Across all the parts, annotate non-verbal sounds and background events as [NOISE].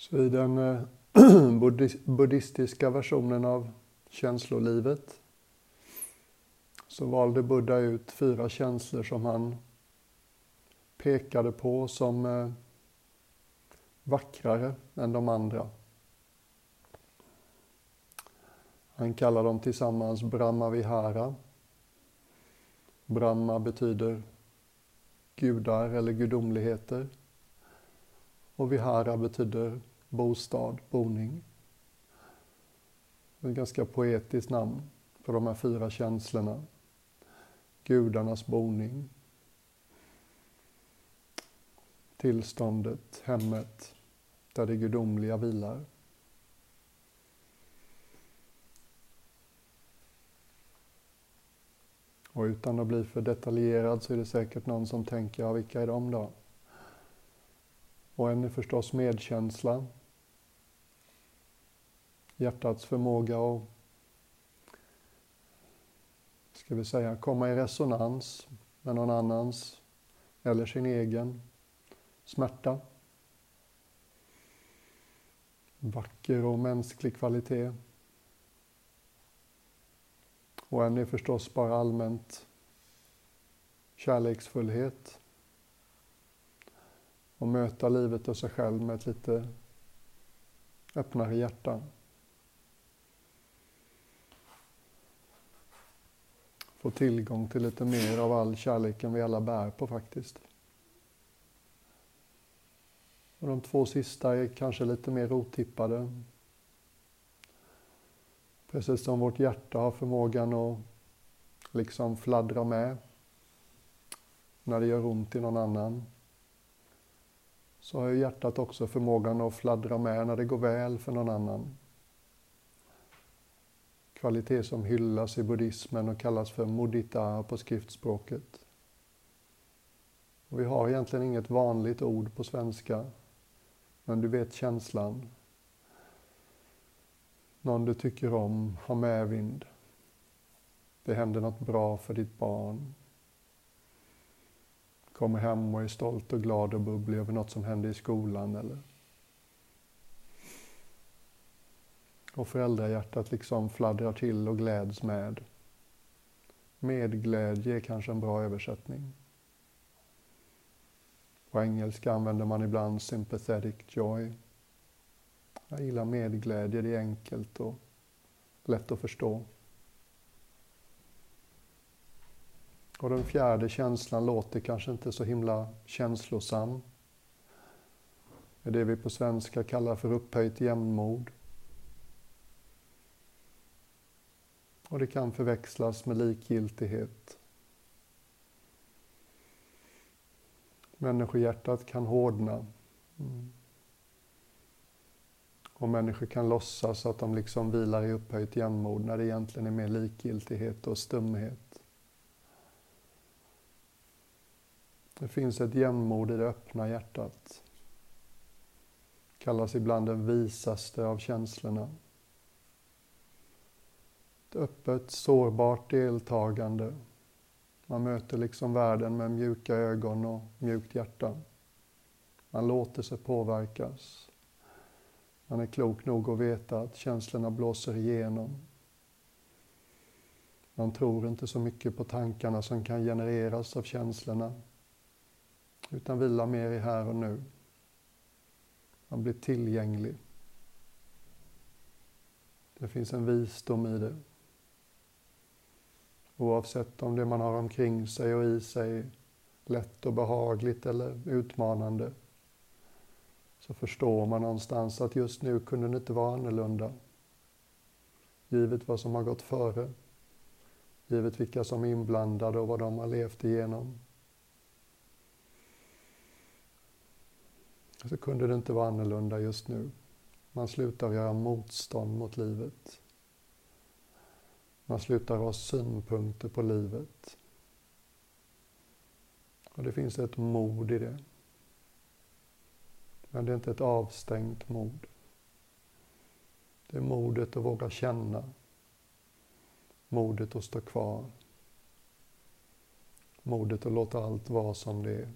Så i den eh, [CLEARS THROAT] buddhistiska versionen av känslolivet så valde Buddha ut fyra känslor som han pekade på som eh, vackrare än de andra. Han kallar dem tillsammans Brahma Vihara. Brahma betyder gudar eller gudomligheter. Och Vihara betyder bostad, boning. Ett ganska poetiskt namn för de här fyra känslorna. Gudarnas boning. Tillståndet, hemmet, där det gudomliga vilar. Och utan att bli för detaljerad så är det säkert någon som tänker, ja vilka är de då? Och en är förstås medkänsla. Hjärtats förmåga att, ska vi säga, komma i resonans med någon annans eller sin egen smärta. Vacker och mänsklig kvalitet. Och en är förstås bara allmänt kärleksfullhet. Och möta livet och sig själv med ett lite öppnare hjärta. Få tillgång till lite mer av all kärleken vi alla bär på faktiskt. Och de två sista är kanske lite mer otippade. Precis som vårt hjärta har förmågan att liksom fladdra med när det gör ont i någon annan. Så har ju hjärtat också förmågan att fladdra med när det går väl för någon annan. Kvalitet som hyllas i buddhismen och kallas för mudita på skriftspråket. Och vi har egentligen inget vanligt ord på svenska, men du vet känslan någon du tycker om har medvind. Det händer något bra för ditt barn. Kommer hem och är stolt och glad och bubblig över något som hände i skolan eller och föräldrahjärtat liksom fladdrar till och gläds med. Medglädje är kanske en bra översättning. På engelska använder man ibland sympathetic joy. Jag gillar medglädje, det är enkelt och lätt att förstå. Och den fjärde känslan låter kanske inte så himla känslosam. Det är det vi på svenska kallar för upphöjt jämnmod. Och det kan förväxlas med likgiltighet. Människohjärtat kan hårdna. Mm. Och människor kan låtsas att de liksom vilar i upphöjt jämnmod när det egentligen är mer likgiltighet och stumhet. Det finns ett jämnmod i det öppna hjärtat. Det kallas ibland den visaste av känslorna. Ett öppet, sårbart deltagande. Man möter liksom världen med mjuka ögon och mjukt hjärta. Man låter sig påverkas. Man är klok nog att veta att känslorna blåser igenom. Man tror inte så mycket på tankarna som kan genereras av känslorna, utan vilar mer i här och nu. Man blir tillgänglig. Det finns en visdom i det. Oavsett om det man har omkring sig och i sig är lätt och behagligt eller utmanande så förstår man någonstans att just nu kunde det inte vara annorlunda. Givet vad som har gått före. Givet vilka som är inblandade och vad de har levt igenom. Så kunde det inte vara annorlunda just nu. Man slutar göra motstånd mot livet. Man slutar ha synpunkter på livet. Och det finns ett mod i det. Men det är inte ett avstängt mod. Det är modet att våga känna. Modet att stå kvar. Modet att låta allt vara som det är.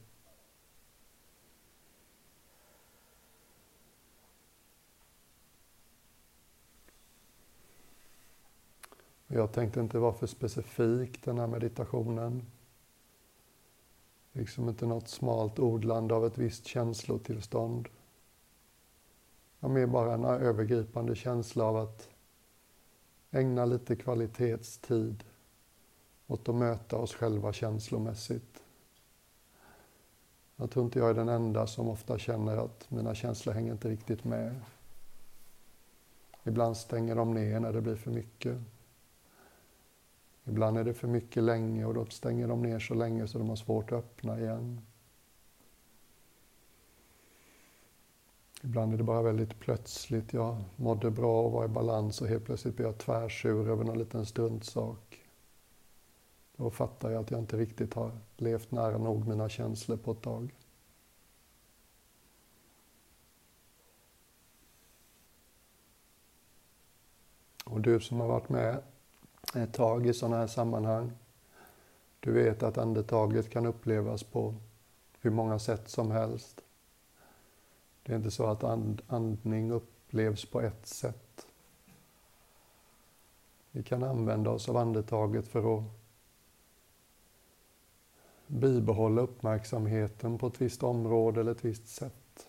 Jag tänkte inte vara för specifik den här meditationen. Liksom inte något smalt ordlande av ett visst känslotillstånd. Jag mer bara en övergripande känsla av att ägna lite kvalitetstid åt att möta oss själva känslomässigt. Jag tror inte jag är den enda som ofta känner att mina känslor hänger inte riktigt med. Ibland stänger de ner när det blir för mycket. Ibland är det för mycket länge och då stänger de ner så länge så de har svårt att öppna igen. Ibland är det bara väldigt plötsligt. Jag mådde bra och var i balans och helt plötsligt blir jag tvärsur över någon liten struntsak. Då fattar jag att jag inte riktigt har levt nära nog mina känslor på ett tag. Och du som har varit med ett tag i sådana här sammanhang, du vet att andetaget kan upplevas på hur många sätt som helst. Det är inte så att and, andning upplevs på ett sätt. Vi kan använda oss av andetaget för att bibehålla uppmärksamheten på ett visst område eller ett visst sätt.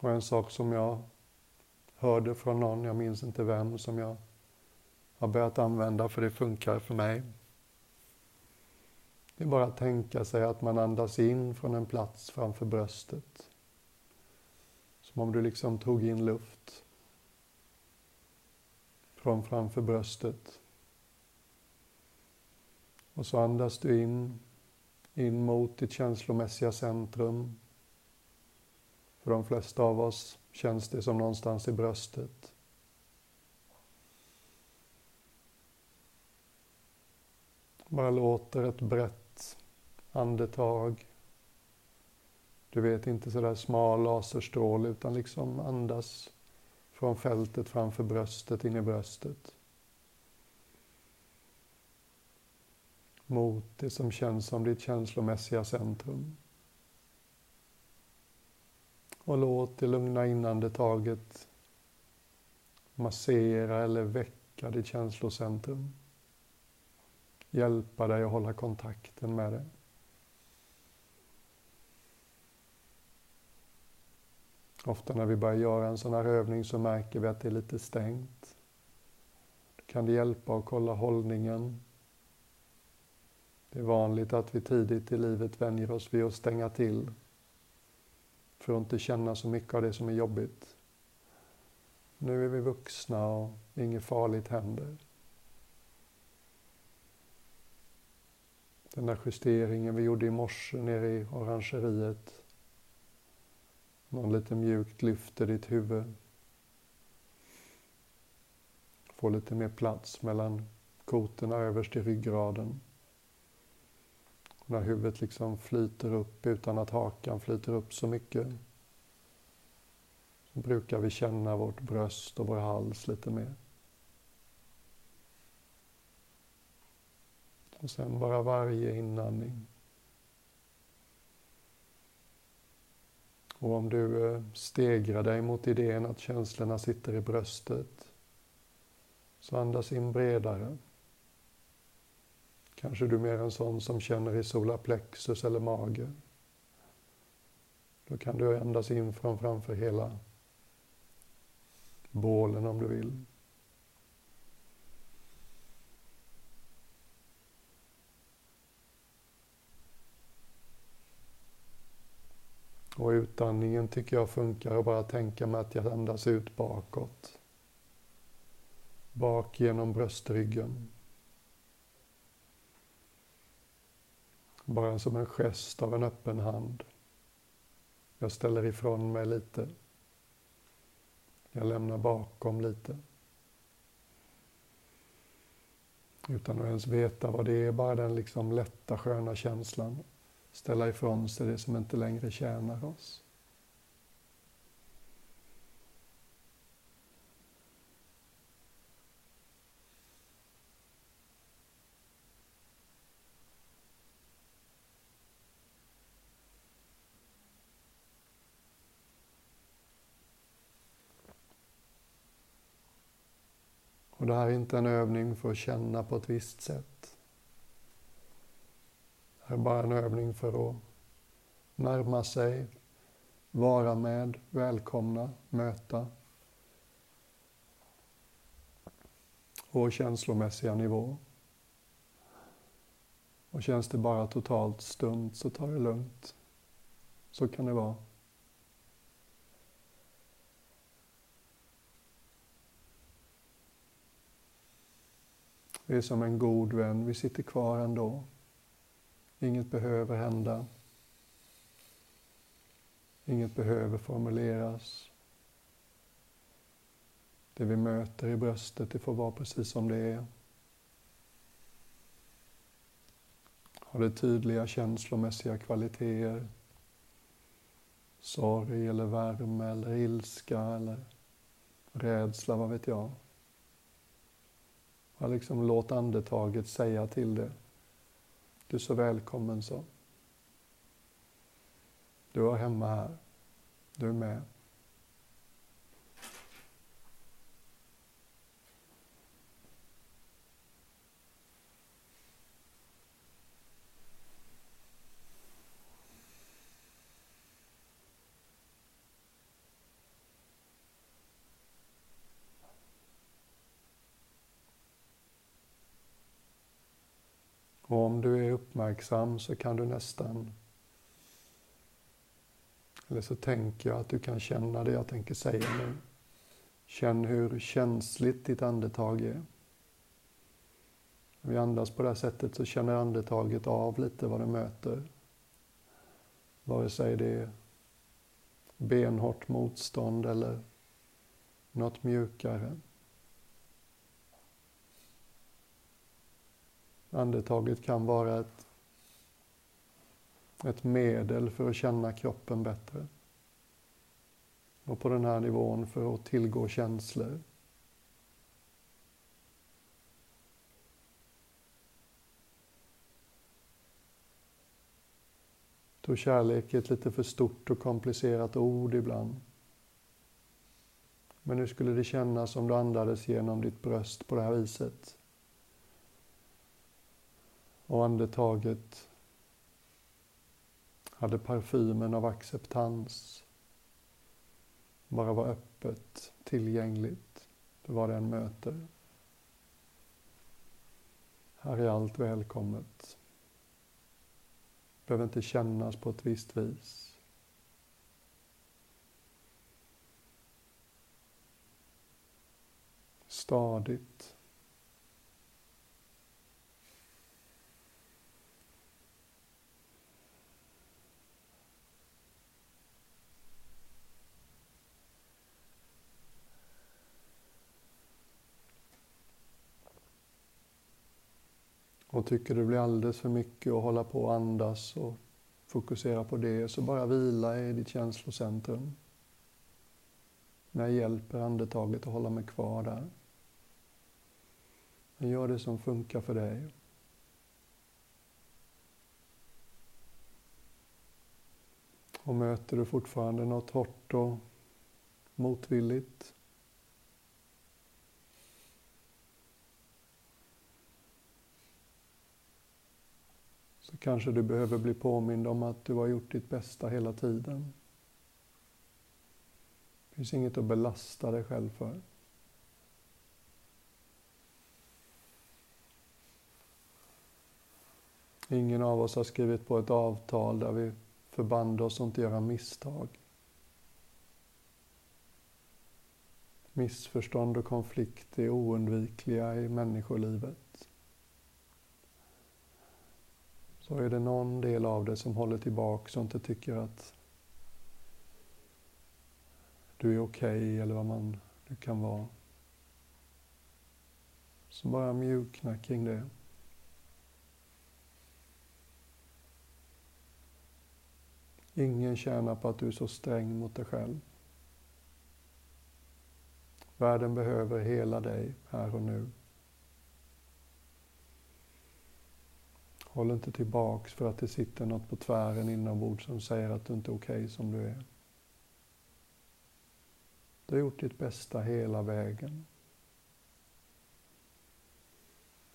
Och en sak som jag hörde från någon, jag minns inte vem, som jag har börjat använda för det funkar för mig. Det är bara att tänka sig att man andas in från en plats framför bröstet. Som om du liksom tog in luft från framför bröstet. Och så andas du in, in mot ditt känslomässiga centrum. För de flesta av oss känns det som någonstans i bröstet. Bara låter ett brett andetag. Du vet, inte sådär smal laserstråle utan liksom andas från fältet framför bröstet in i bröstet. Mot det som känns som ditt känslomässiga centrum. Och låt det lugna inandetaget massera eller väcka ditt känslocentrum. Hjälpa dig att hålla kontakten med det. Ofta när vi börjar göra en sån här övning så märker vi att det är lite stängt. Då kan det hjälpa att kolla hållningen. Det är vanligt att vi tidigt i livet vänjer oss vid att stänga till för att inte känna så mycket av det som är jobbigt. Nu är vi vuxna och inget farligt händer. Den där justeringen vi gjorde i morse nere i orangeriet. Någon lite mjukt lyfter ditt huvud. Får lite mer plats mellan kotorna överst i ryggraden. När huvudet liksom flyter upp utan att hakan flyter upp så mycket. Så brukar vi känna vårt bröst och vår hals lite mer. Och sen bara varje inandning. Och om du eh, stegrar dig mot idén att känslorna sitter i bröstet, så andas in bredare. Kanske du är mer en sån som känner i solarplexus eller mage. Då kan du andas in från framför hela bålen om du vill. Och utandningen tycker jag funkar att bara tänka mig att jag andas ut bakåt. Bak genom bröstryggen. Bara som en gest av en öppen hand. Jag ställer ifrån mig lite. Jag lämnar bakom lite. Utan att ens veta vad det är, bara den liksom lätta sköna känslan. Ställa ifrån sig det som inte längre tjänar oss. Det här är inte en övning för att känna på ett visst sätt. Det här är bara en övning för att närma sig, vara med, välkomna, möta. Vår känslomässiga nivå. Och känns det bara totalt stumt så ta det lugnt. Så kan det vara. Vi är som en god vän, vi sitter kvar ändå. Inget behöver hända. Inget behöver formuleras. Det vi möter i bröstet, det får vara precis som det är. Har det tydliga känslomässiga kvaliteter? Sorg eller värme eller ilska eller rädsla, vad vet jag. Ja, liksom låt andetaget säga till det. Du är så välkommen så. Du är hemma här. Du är med. Och om du är uppmärksam så kan du nästan, eller så tänker jag att du kan känna det jag tänker säga nu. Känn hur känsligt ditt andetag är. När vi andas på det här sättet så känner andetaget av lite vad det möter. Vare sig det är benhårt motstånd eller något mjukare. Andetaget kan vara ett, ett medel för att känna kroppen bättre. Och på den här nivån för att tillgå känslor. Då tror kärlek är ett lite för stort och komplicerat ord ibland. Men hur skulle det kännas om du andades genom ditt bröst på det här viset? Och andetaget hade parfymen av acceptans. Bara var öppet, tillgängligt för vad den möter. Här är allt välkommet. Behöver inte kännas på ett visst vis. Stadigt. Och tycker det blir alldeles för mycket att hålla på och andas och fokusera på det, så bara vila i ditt känslocentrum. Men jag hjälper andetaget att hålla mig kvar där. Men gör det som funkar för dig. Och möter du fortfarande något hårt och motvilligt så kanske du behöver bli påmind om att du har gjort ditt bästa hela tiden. Det finns inget att belasta dig själv för. Ingen av oss har skrivit på ett avtal där vi förband oss att inte göra misstag. Missförstånd och konflikt är oundvikliga i människolivet. Så är det någon del av dig som håller tillbaka och inte tycker att du är okej okay, eller vad man nu kan vara. Så bara mjukna kring det. Ingen tjänar på att du är så sträng mot dig själv. Världen behöver hela dig här och nu. Håll inte tillbaks för att det sitter något på tvären inombords som säger att du inte är okej okay som du är. Du har gjort ditt bästa hela vägen.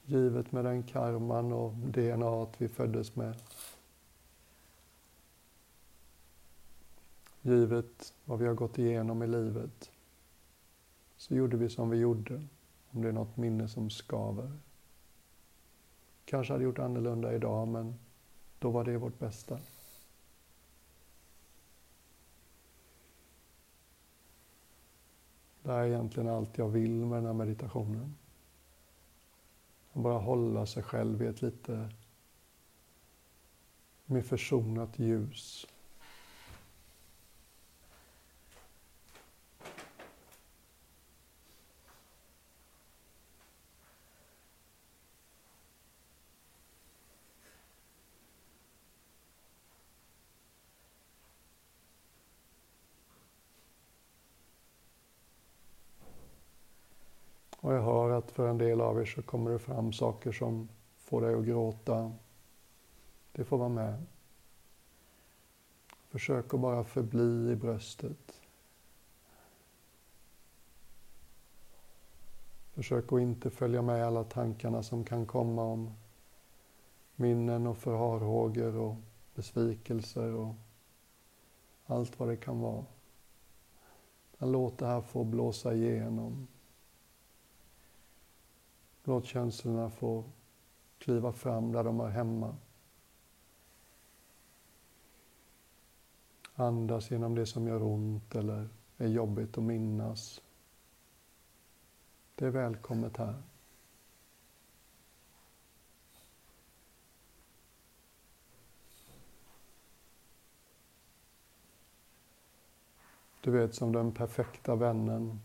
Givet med den karman och DNA vi föddes med. Givet vad vi har gått igenom i livet så gjorde vi som vi gjorde, om det är något minne som skaver. Kanske hade gjort annorlunda idag, men då var det vårt bästa. Det är egentligen allt jag vill med den här meditationen. Att bara hålla sig själv i ett lite mer försonat ljus. Och jag hör att för en del av er så kommer det fram saker som får dig att gråta. Det får vara med. Försök att bara förbli i bröstet. Försök att inte följa med alla tankarna som kan komma om minnen och farhågor och besvikelser och allt vad det kan vara. Låt det här få blåsa igenom. Låt känslorna få kliva fram där de är hemma. Andas genom det som gör ont eller är jobbigt att minnas. Det är välkommet här. Du vet, som den perfekta vännen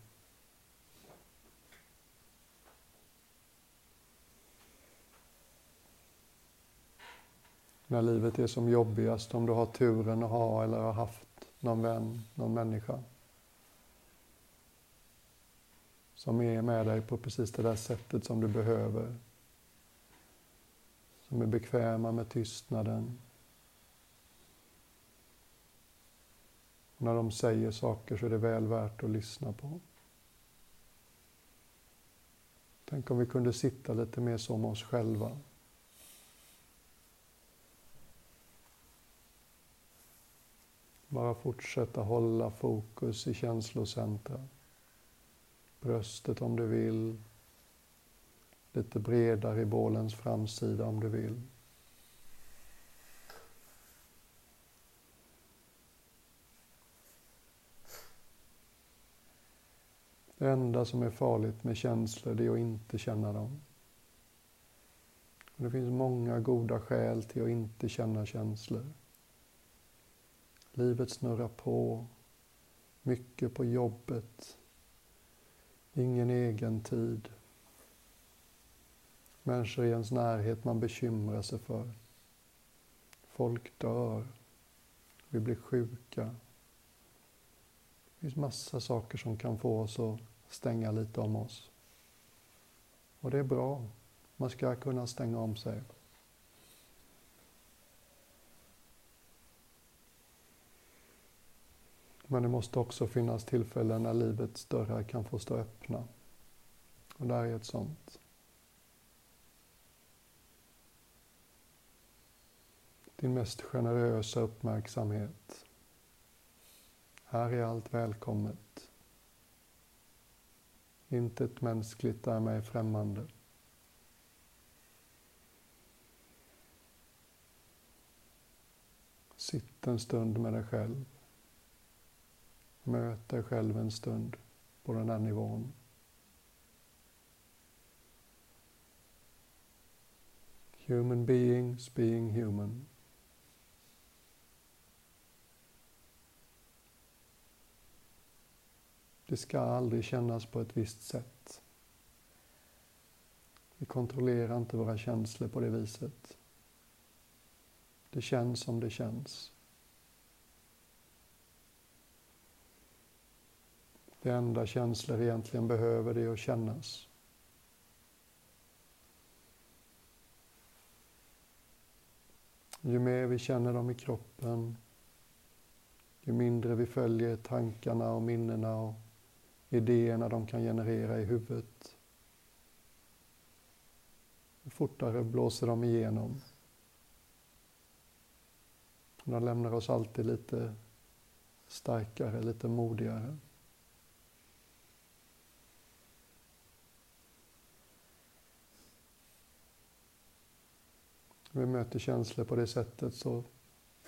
när livet är som jobbigast, om du har turen att ha eller har haft någon vän, någon människa som är med dig på precis det där sättet som du behöver. Som är bekväma med tystnaden. Och när de säger saker så är det väl värt att lyssna på. Tänk om vi kunde sitta lite mer som oss själva. Bara fortsätta hålla fokus i känslocentrum. Bröstet om du vill. Lite bredare i bålens framsida om du vill. Det enda som är farligt med känslor, det är att inte känna dem. Det finns många goda skäl till att inte känna känslor. Livet snurrar på. Mycket på jobbet. Ingen egen tid. Människor i ens närhet man bekymrar sig för. Folk dör. Vi blir sjuka. Det finns massa saker som kan få oss att stänga lite om oss. Och det är bra. Man ska kunna stänga om sig. Men det måste också finnas tillfällen när livets dörrar kan få stå öppna. Och det här är ett sånt. Din mest generösa uppmärksamhet. Här är allt välkommet. Intet mänskligt är mig främmande. Sitt en stund med dig själv. Möt dig själv en stund på den här nivån. Human beings being human. Det ska aldrig kännas på ett visst sätt. Vi kontrollerar inte våra känslor på det viset. Det känns som det känns. Det enda känslor egentligen behöver det är att kännas. Ju mer vi känner dem i kroppen, ju mindre vi följer tankarna och minnena och idéerna de kan generera i huvudet. ju fortare blåser de igenom. De lämnar oss alltid lite starkare, lite modigare. När vi möter känslor på det sättet så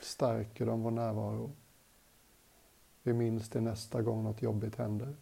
stärker de vår närvaro. Vi minns det nästa gång något jobbigt händer.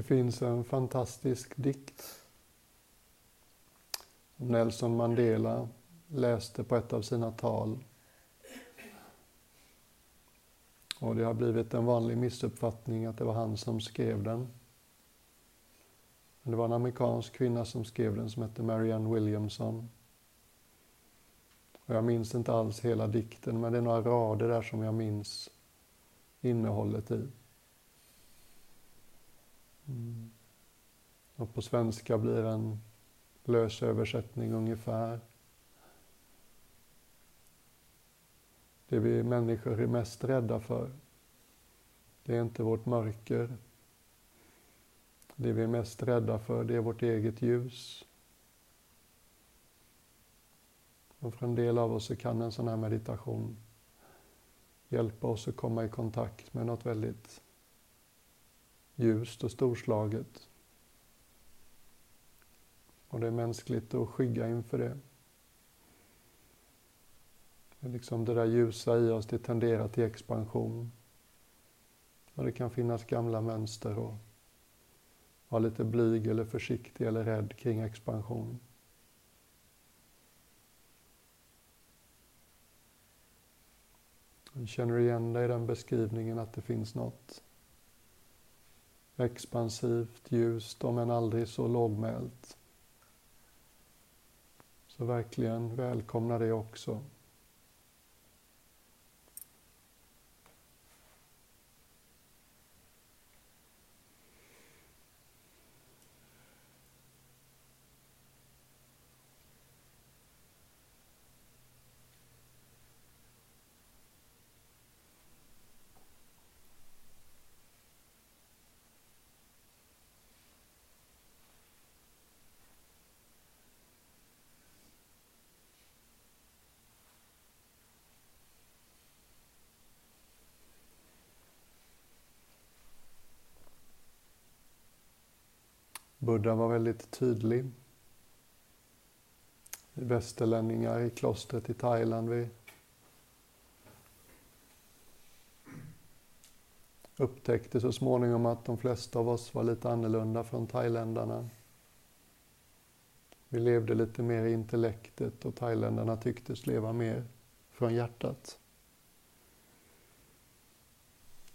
Det finns en fantastisk dikt som Nelson Mandela läste på ett av sina tal. Och det har blivit en vanlig missuppfattning att det var han som skrev den. Men det var en amerikansk kvinna som skrev den som hette Marianne Williamson. Och jag minns inte alls hela dikten, men det är några rader där som jag minns innehållet i. Mm. Och på svenska blir en lös översättning ungefär. Det vi människor är mest rädda för, det är inte vårt mörker. Det vi är mest rädda för, det är vårt eget ljus. Och för en del av oss så kan en sån här meditation hjälpa oss att komma i kontakt med något väldigt ljust och storslaget. Och det är mänskligt att skygga inför det. det liksom det där ljusa i oss, det tenderar till expansion. Och det kan finnas gamla mönster och vara lite blyg eller försiktig eller rädd kring expansion. Känner du igen dig i den beskrivningen att det finns något expansivt, ljust, om än aldrig så lågmält. Så verkligen välkomna det också. Buddha var väldigt tydlig. Västerlänningar i klostret i Thailand. Vi upptäckte så småningom att de flesta av oss var lite annorlunda från thailändarna. Vi levde lite mer i intellektet och thailändarna tycktes leva mer från hjärtat.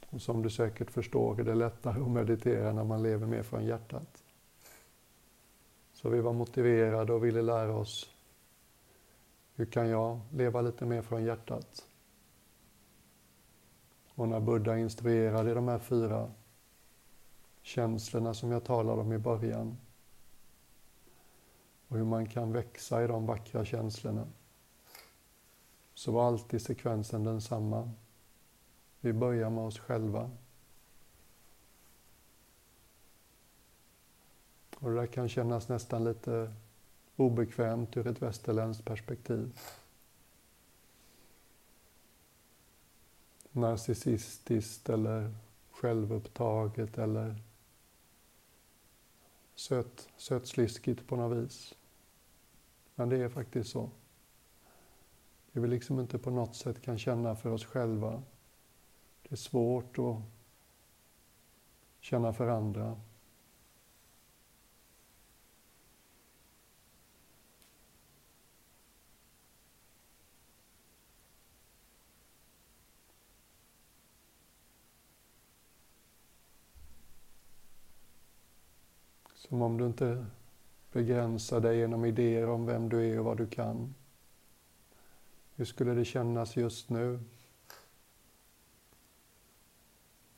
Och som du säkert förstår är det lättare att meditera när man lever mer från hjärtat. Så vi var motiverade och ville lära oss hur kan jag leva lite mer från hjärtat? Och när Buddha instruerade de här fyra känslorna som jag talade om i början och hur man kan växa i de vackra känslorna så var alltid sekvensen densamma. Vi börjar med oss själva. Och det där kan kännas nästan lite obekvämt ur ett västerländskt perspektiv. Narcissistiskt eller självupptaget eller söt, sötsliskigt på något vis. Men det är faktiskt så. Det vi liksom inte på något sätt kan känna för oss själva. Det är svårt att känna för andra. Som om du inte begränsar dig genom idéer om vem du är och vad du kan. Hur skulle det kännas just nu?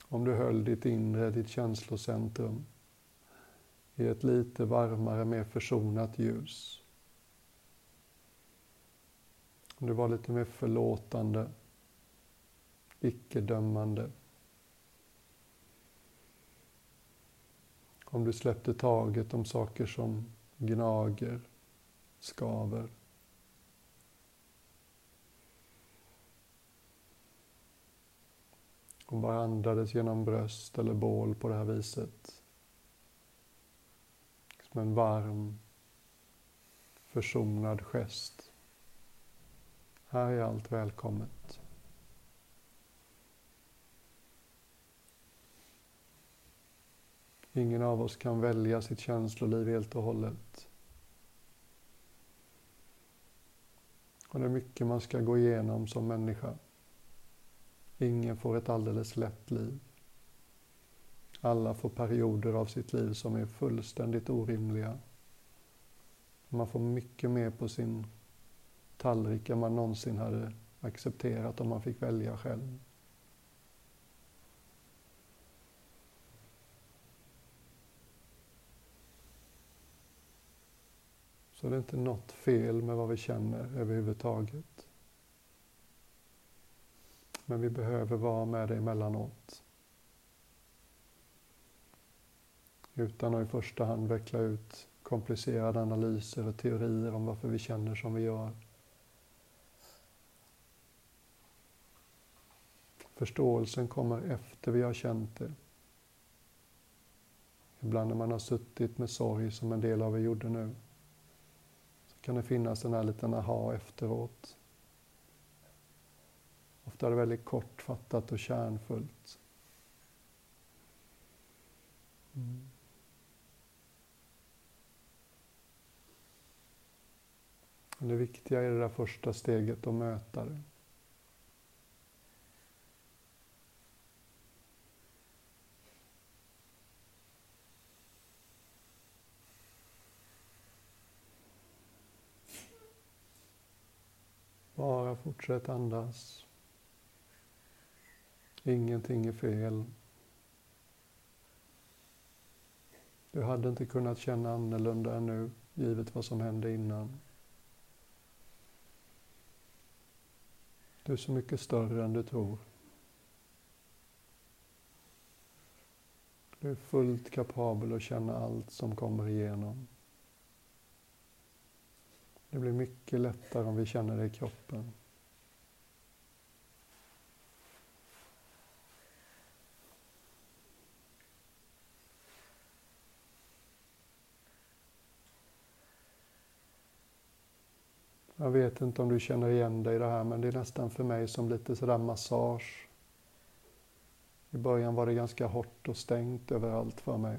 Om du höll ditt inre, ditt känslocentrum i ett lite varmare, mer försonat ljus. Om du var lite mer förlåtande, icke-dömande. Om du släppte taget om saker som gnager, skaver. Hon bara andades genom bröst eller bål på det här viset. Som en varm, försonad gest. Här är allt välkommet. Ingen av oss kan välja sitt känsloliv helt och hållet. Och det är mycket man ska gå igenom som människa. Ingen får ett alldeles lätt liv. Alla får perioder av sitt liv som är fullständigt orimliga. Man får mycket mer på sin tallrik än man någonsin hade accepterat om man fick välja själv. Så det är inte något fel med vad vi känner överhuvudtaget. Men vi behöver vara med det emellanåt. Utan att i första hand veckla ut komplicerade analyser och teorier om varför vi känner som vi gör. Förståelsen kommer efter vi har känt det. Ibland när man har suttit med sorg som en del av er gjorde nu kan det finnas den här liten aha efteråt. Ofta är det väldigt kortfattat och kärnfullt. Mm. Det viktiga är det där första steget att möta det. Bara fortsätt andas. Ingenting är fel. Du hade inte kunnat känna annorlunda än nu, givet vad som hände innan. Du är så mycket större än du tror. Du är fullt kapabel att känna allt som kommer igenom. Det blir mycket lättare om vi känner det i kroppen. Jag vet inte om du känner igen dig i det här, men det är nästan för mig som lite sådär massage. I början var det ganska hårt och stängt överallt för mig.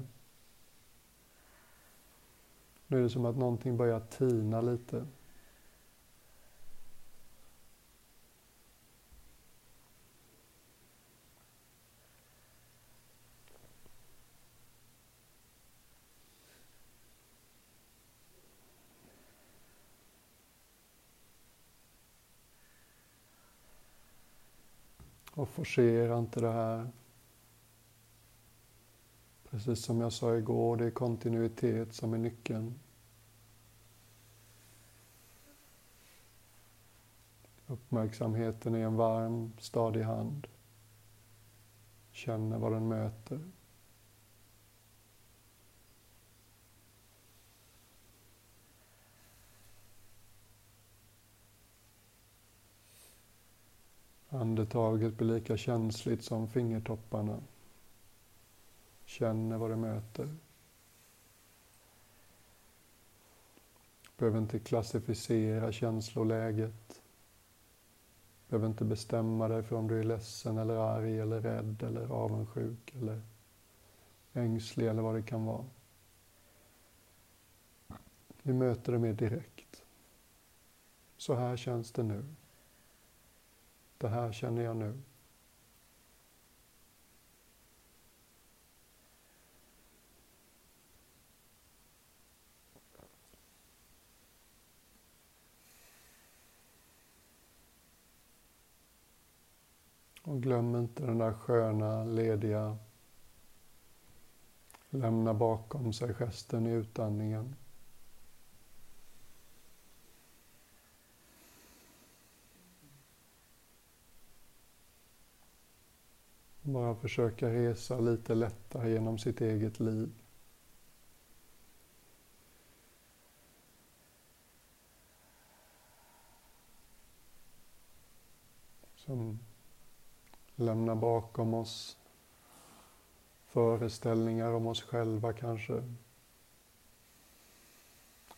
Nu är det som att någonting börjar tina lite. Och forcera inte det här. Precis som jag sa igår, det är kontinuitet som är nyckeln. Uppmärksamheten är en varm, stadig hand. Känner vad den möter. Andetaget blir lika känsligt som fingertopparna. Känner vad det möter. Behöver inte klassificera känsloläget. Behöver inte bestämma dig för om du är ledsen eller arg eller rädd eller avundsjuk eller ängslig eller vad det kan vara. Vi möter det mer direkt. Så här känns det nu. Det här känner jag nu. Och glöm inte den där sköna, lediga, lämna bakom sig gesten i utandningen. Bara försöka resa lite lättare genom sitt eget liv. Som Lämna bakom oss föreställningar om oss själva kanske.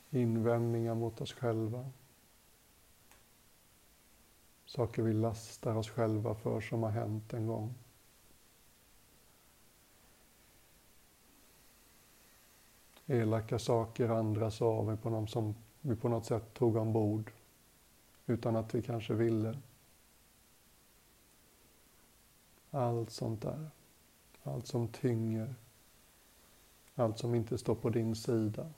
Invändningar mot oss själva. Saker vi lastar oss själva för som har hänt en gång. elaka saker andra sa vi på någon som vi på något sätt tog ombord utan att vi kanske ville. Allt sånt där. Allt som tynger. Allt som inte står på din sida.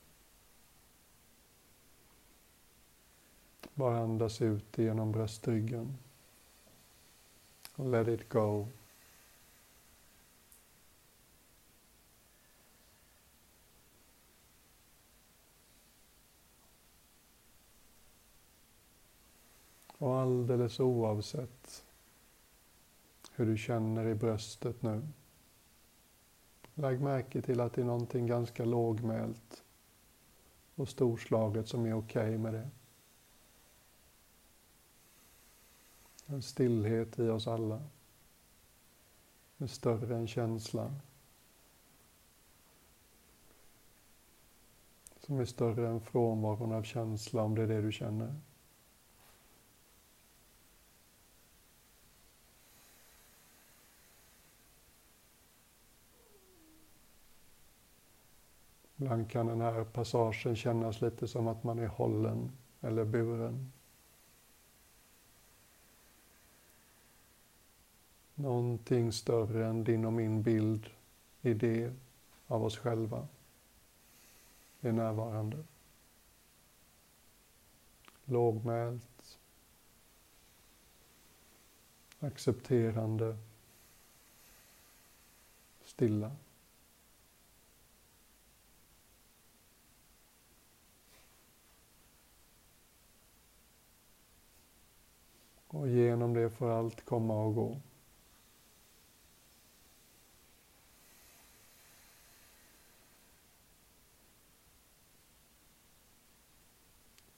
Bara andas ut genom bröstryggen. let it go. Och alldeles oavsett hur du känner i bröstet nu. Lägg märke till att det är någonting ganska lågmält och storslaget som är okej okay med det. En stillhet i oss alla. En större än känslan. Som är större än frånvaron av känsla om det är det du känner. Ibland kan den här passagen kännas lite som att man är hållen eller buren. Någonting större än din och min bild, idé av oss själva är närvarande. Lågmält, accepterande, stilla. Och genom det får allt komma och gå.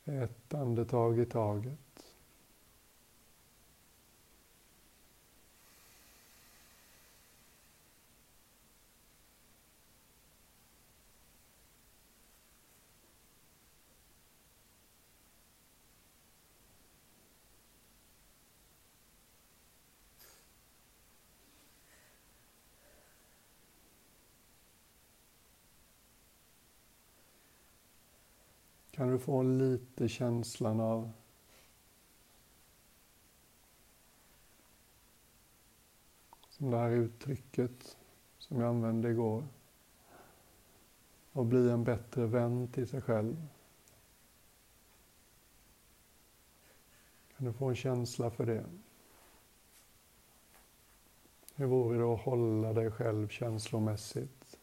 Ett andetag i taget. Kan du få lite känslan av som det här uttrycket som jag använde igår. Och bli en bättre vän till sig själv. Kan du få en känsla för det? Hur vore det att hålla dig själv känslomässigt?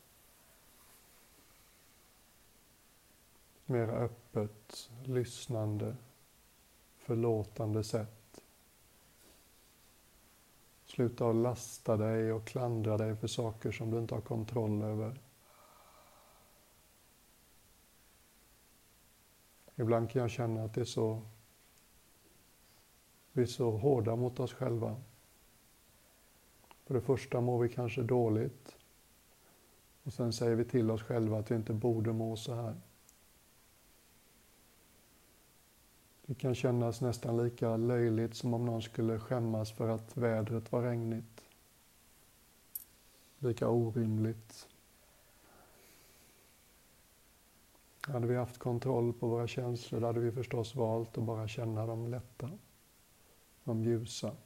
mera öppet, lyssnande, förlåtande sätt. Sluta att lasta dig och klandra dig för saker som du inte har kontroll över. Ibland kan jag känna att det är så, vi är så hårda mot oss själva. För det första mår vi kanske dåligt och sen säger vi till oss själva att vi inte borde må så här. Det kan kännas nästan lika löjligt som om någon skulle skämmas för att vädret var regnigt. Lika orimligt. Hade vi haft kontroll på våra känslor hade vi förstås valt att bara känna dem lätta, de ljusa.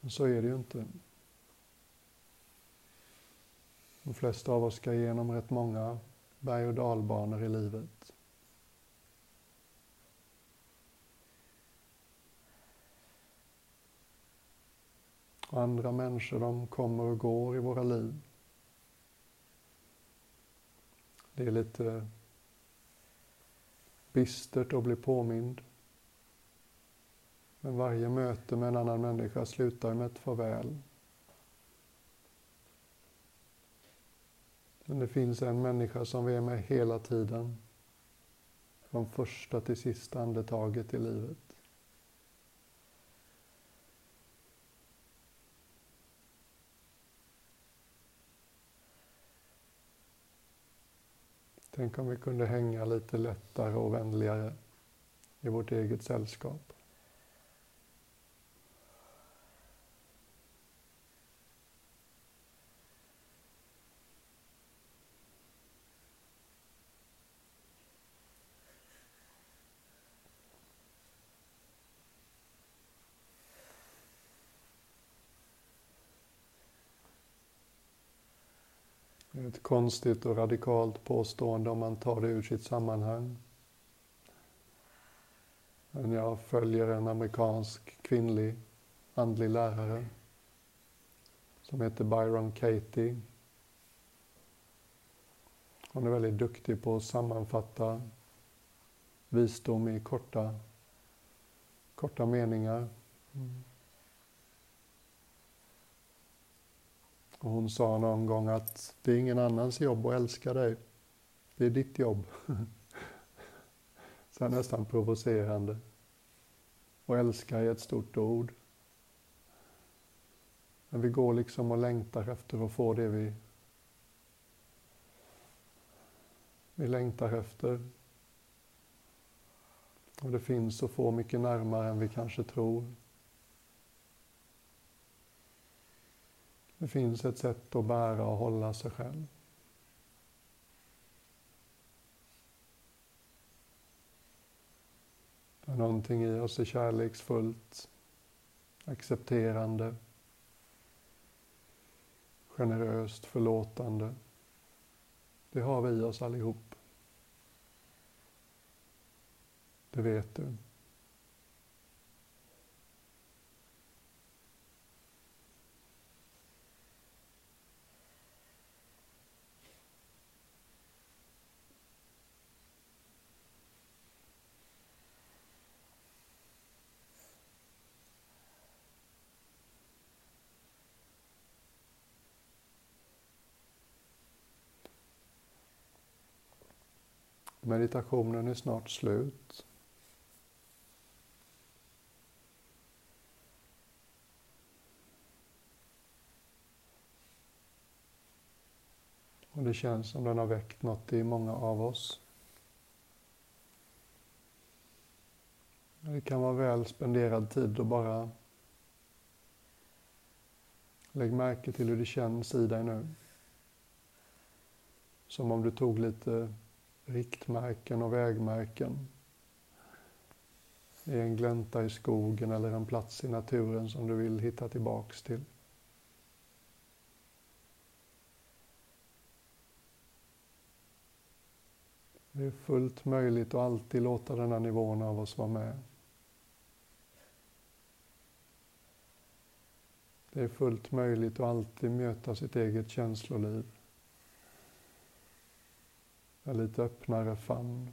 Men så är det ju inte. De flesta av oss ska igenom rätt många berg och dalbanor i livet. Andra människor, de kommer och går i våra liv. Det är lite bistert att bli påmind. Men varje möte med en annan människa slutar med ett farväl. Men det finns en människa som vi är med hela tiden. Från första till sista andetaget i livet. Tänk om vi kunde hänga lite lättare och vänligare i vårt eget sällskap. Ett konstigt och radikalt påstående om man tar det ur sitt sammanhang. Men jag följer en amerikansk kvinnlig andlig lärare som heter Byron Katie. Hon är väldigt duktig på att sammanfatta visdom i korta, korta meningar. Mm. Och hon sa någon gång att det är ingen annans jobb att älska dig. Det är ditt jobb. [LAUGHS] Så nästan provocerande. Och älska är ett stort ord. Men vi går liksom och längtar efter att få det vi, vi längtar efter. Och det finns så få mycket närmare än vi kanske tror. Det finns ett sätt att bära och hålla sig själv. Där någonting i oss är kärleksfullt, accepterande, generöst, förlåtande. Det har vi i oss allihop. Det vet du. Meditationen är snart slut. Och det känns som den har väckt något i många av oss. Det kan vara väl spenderad tid att bara lägg märke till hur det känns i dig nu. Som om du tog lite riktmärken och vägmärken i en glänta i skogen eller en plats i naturen som du vill hitta tillbaks till. Det är fullt möjligt att alltid låta den här nivån av oss vara med. Det är fullt möjligt att alltid möta sitt eget känsloliv en lite öppnare famn.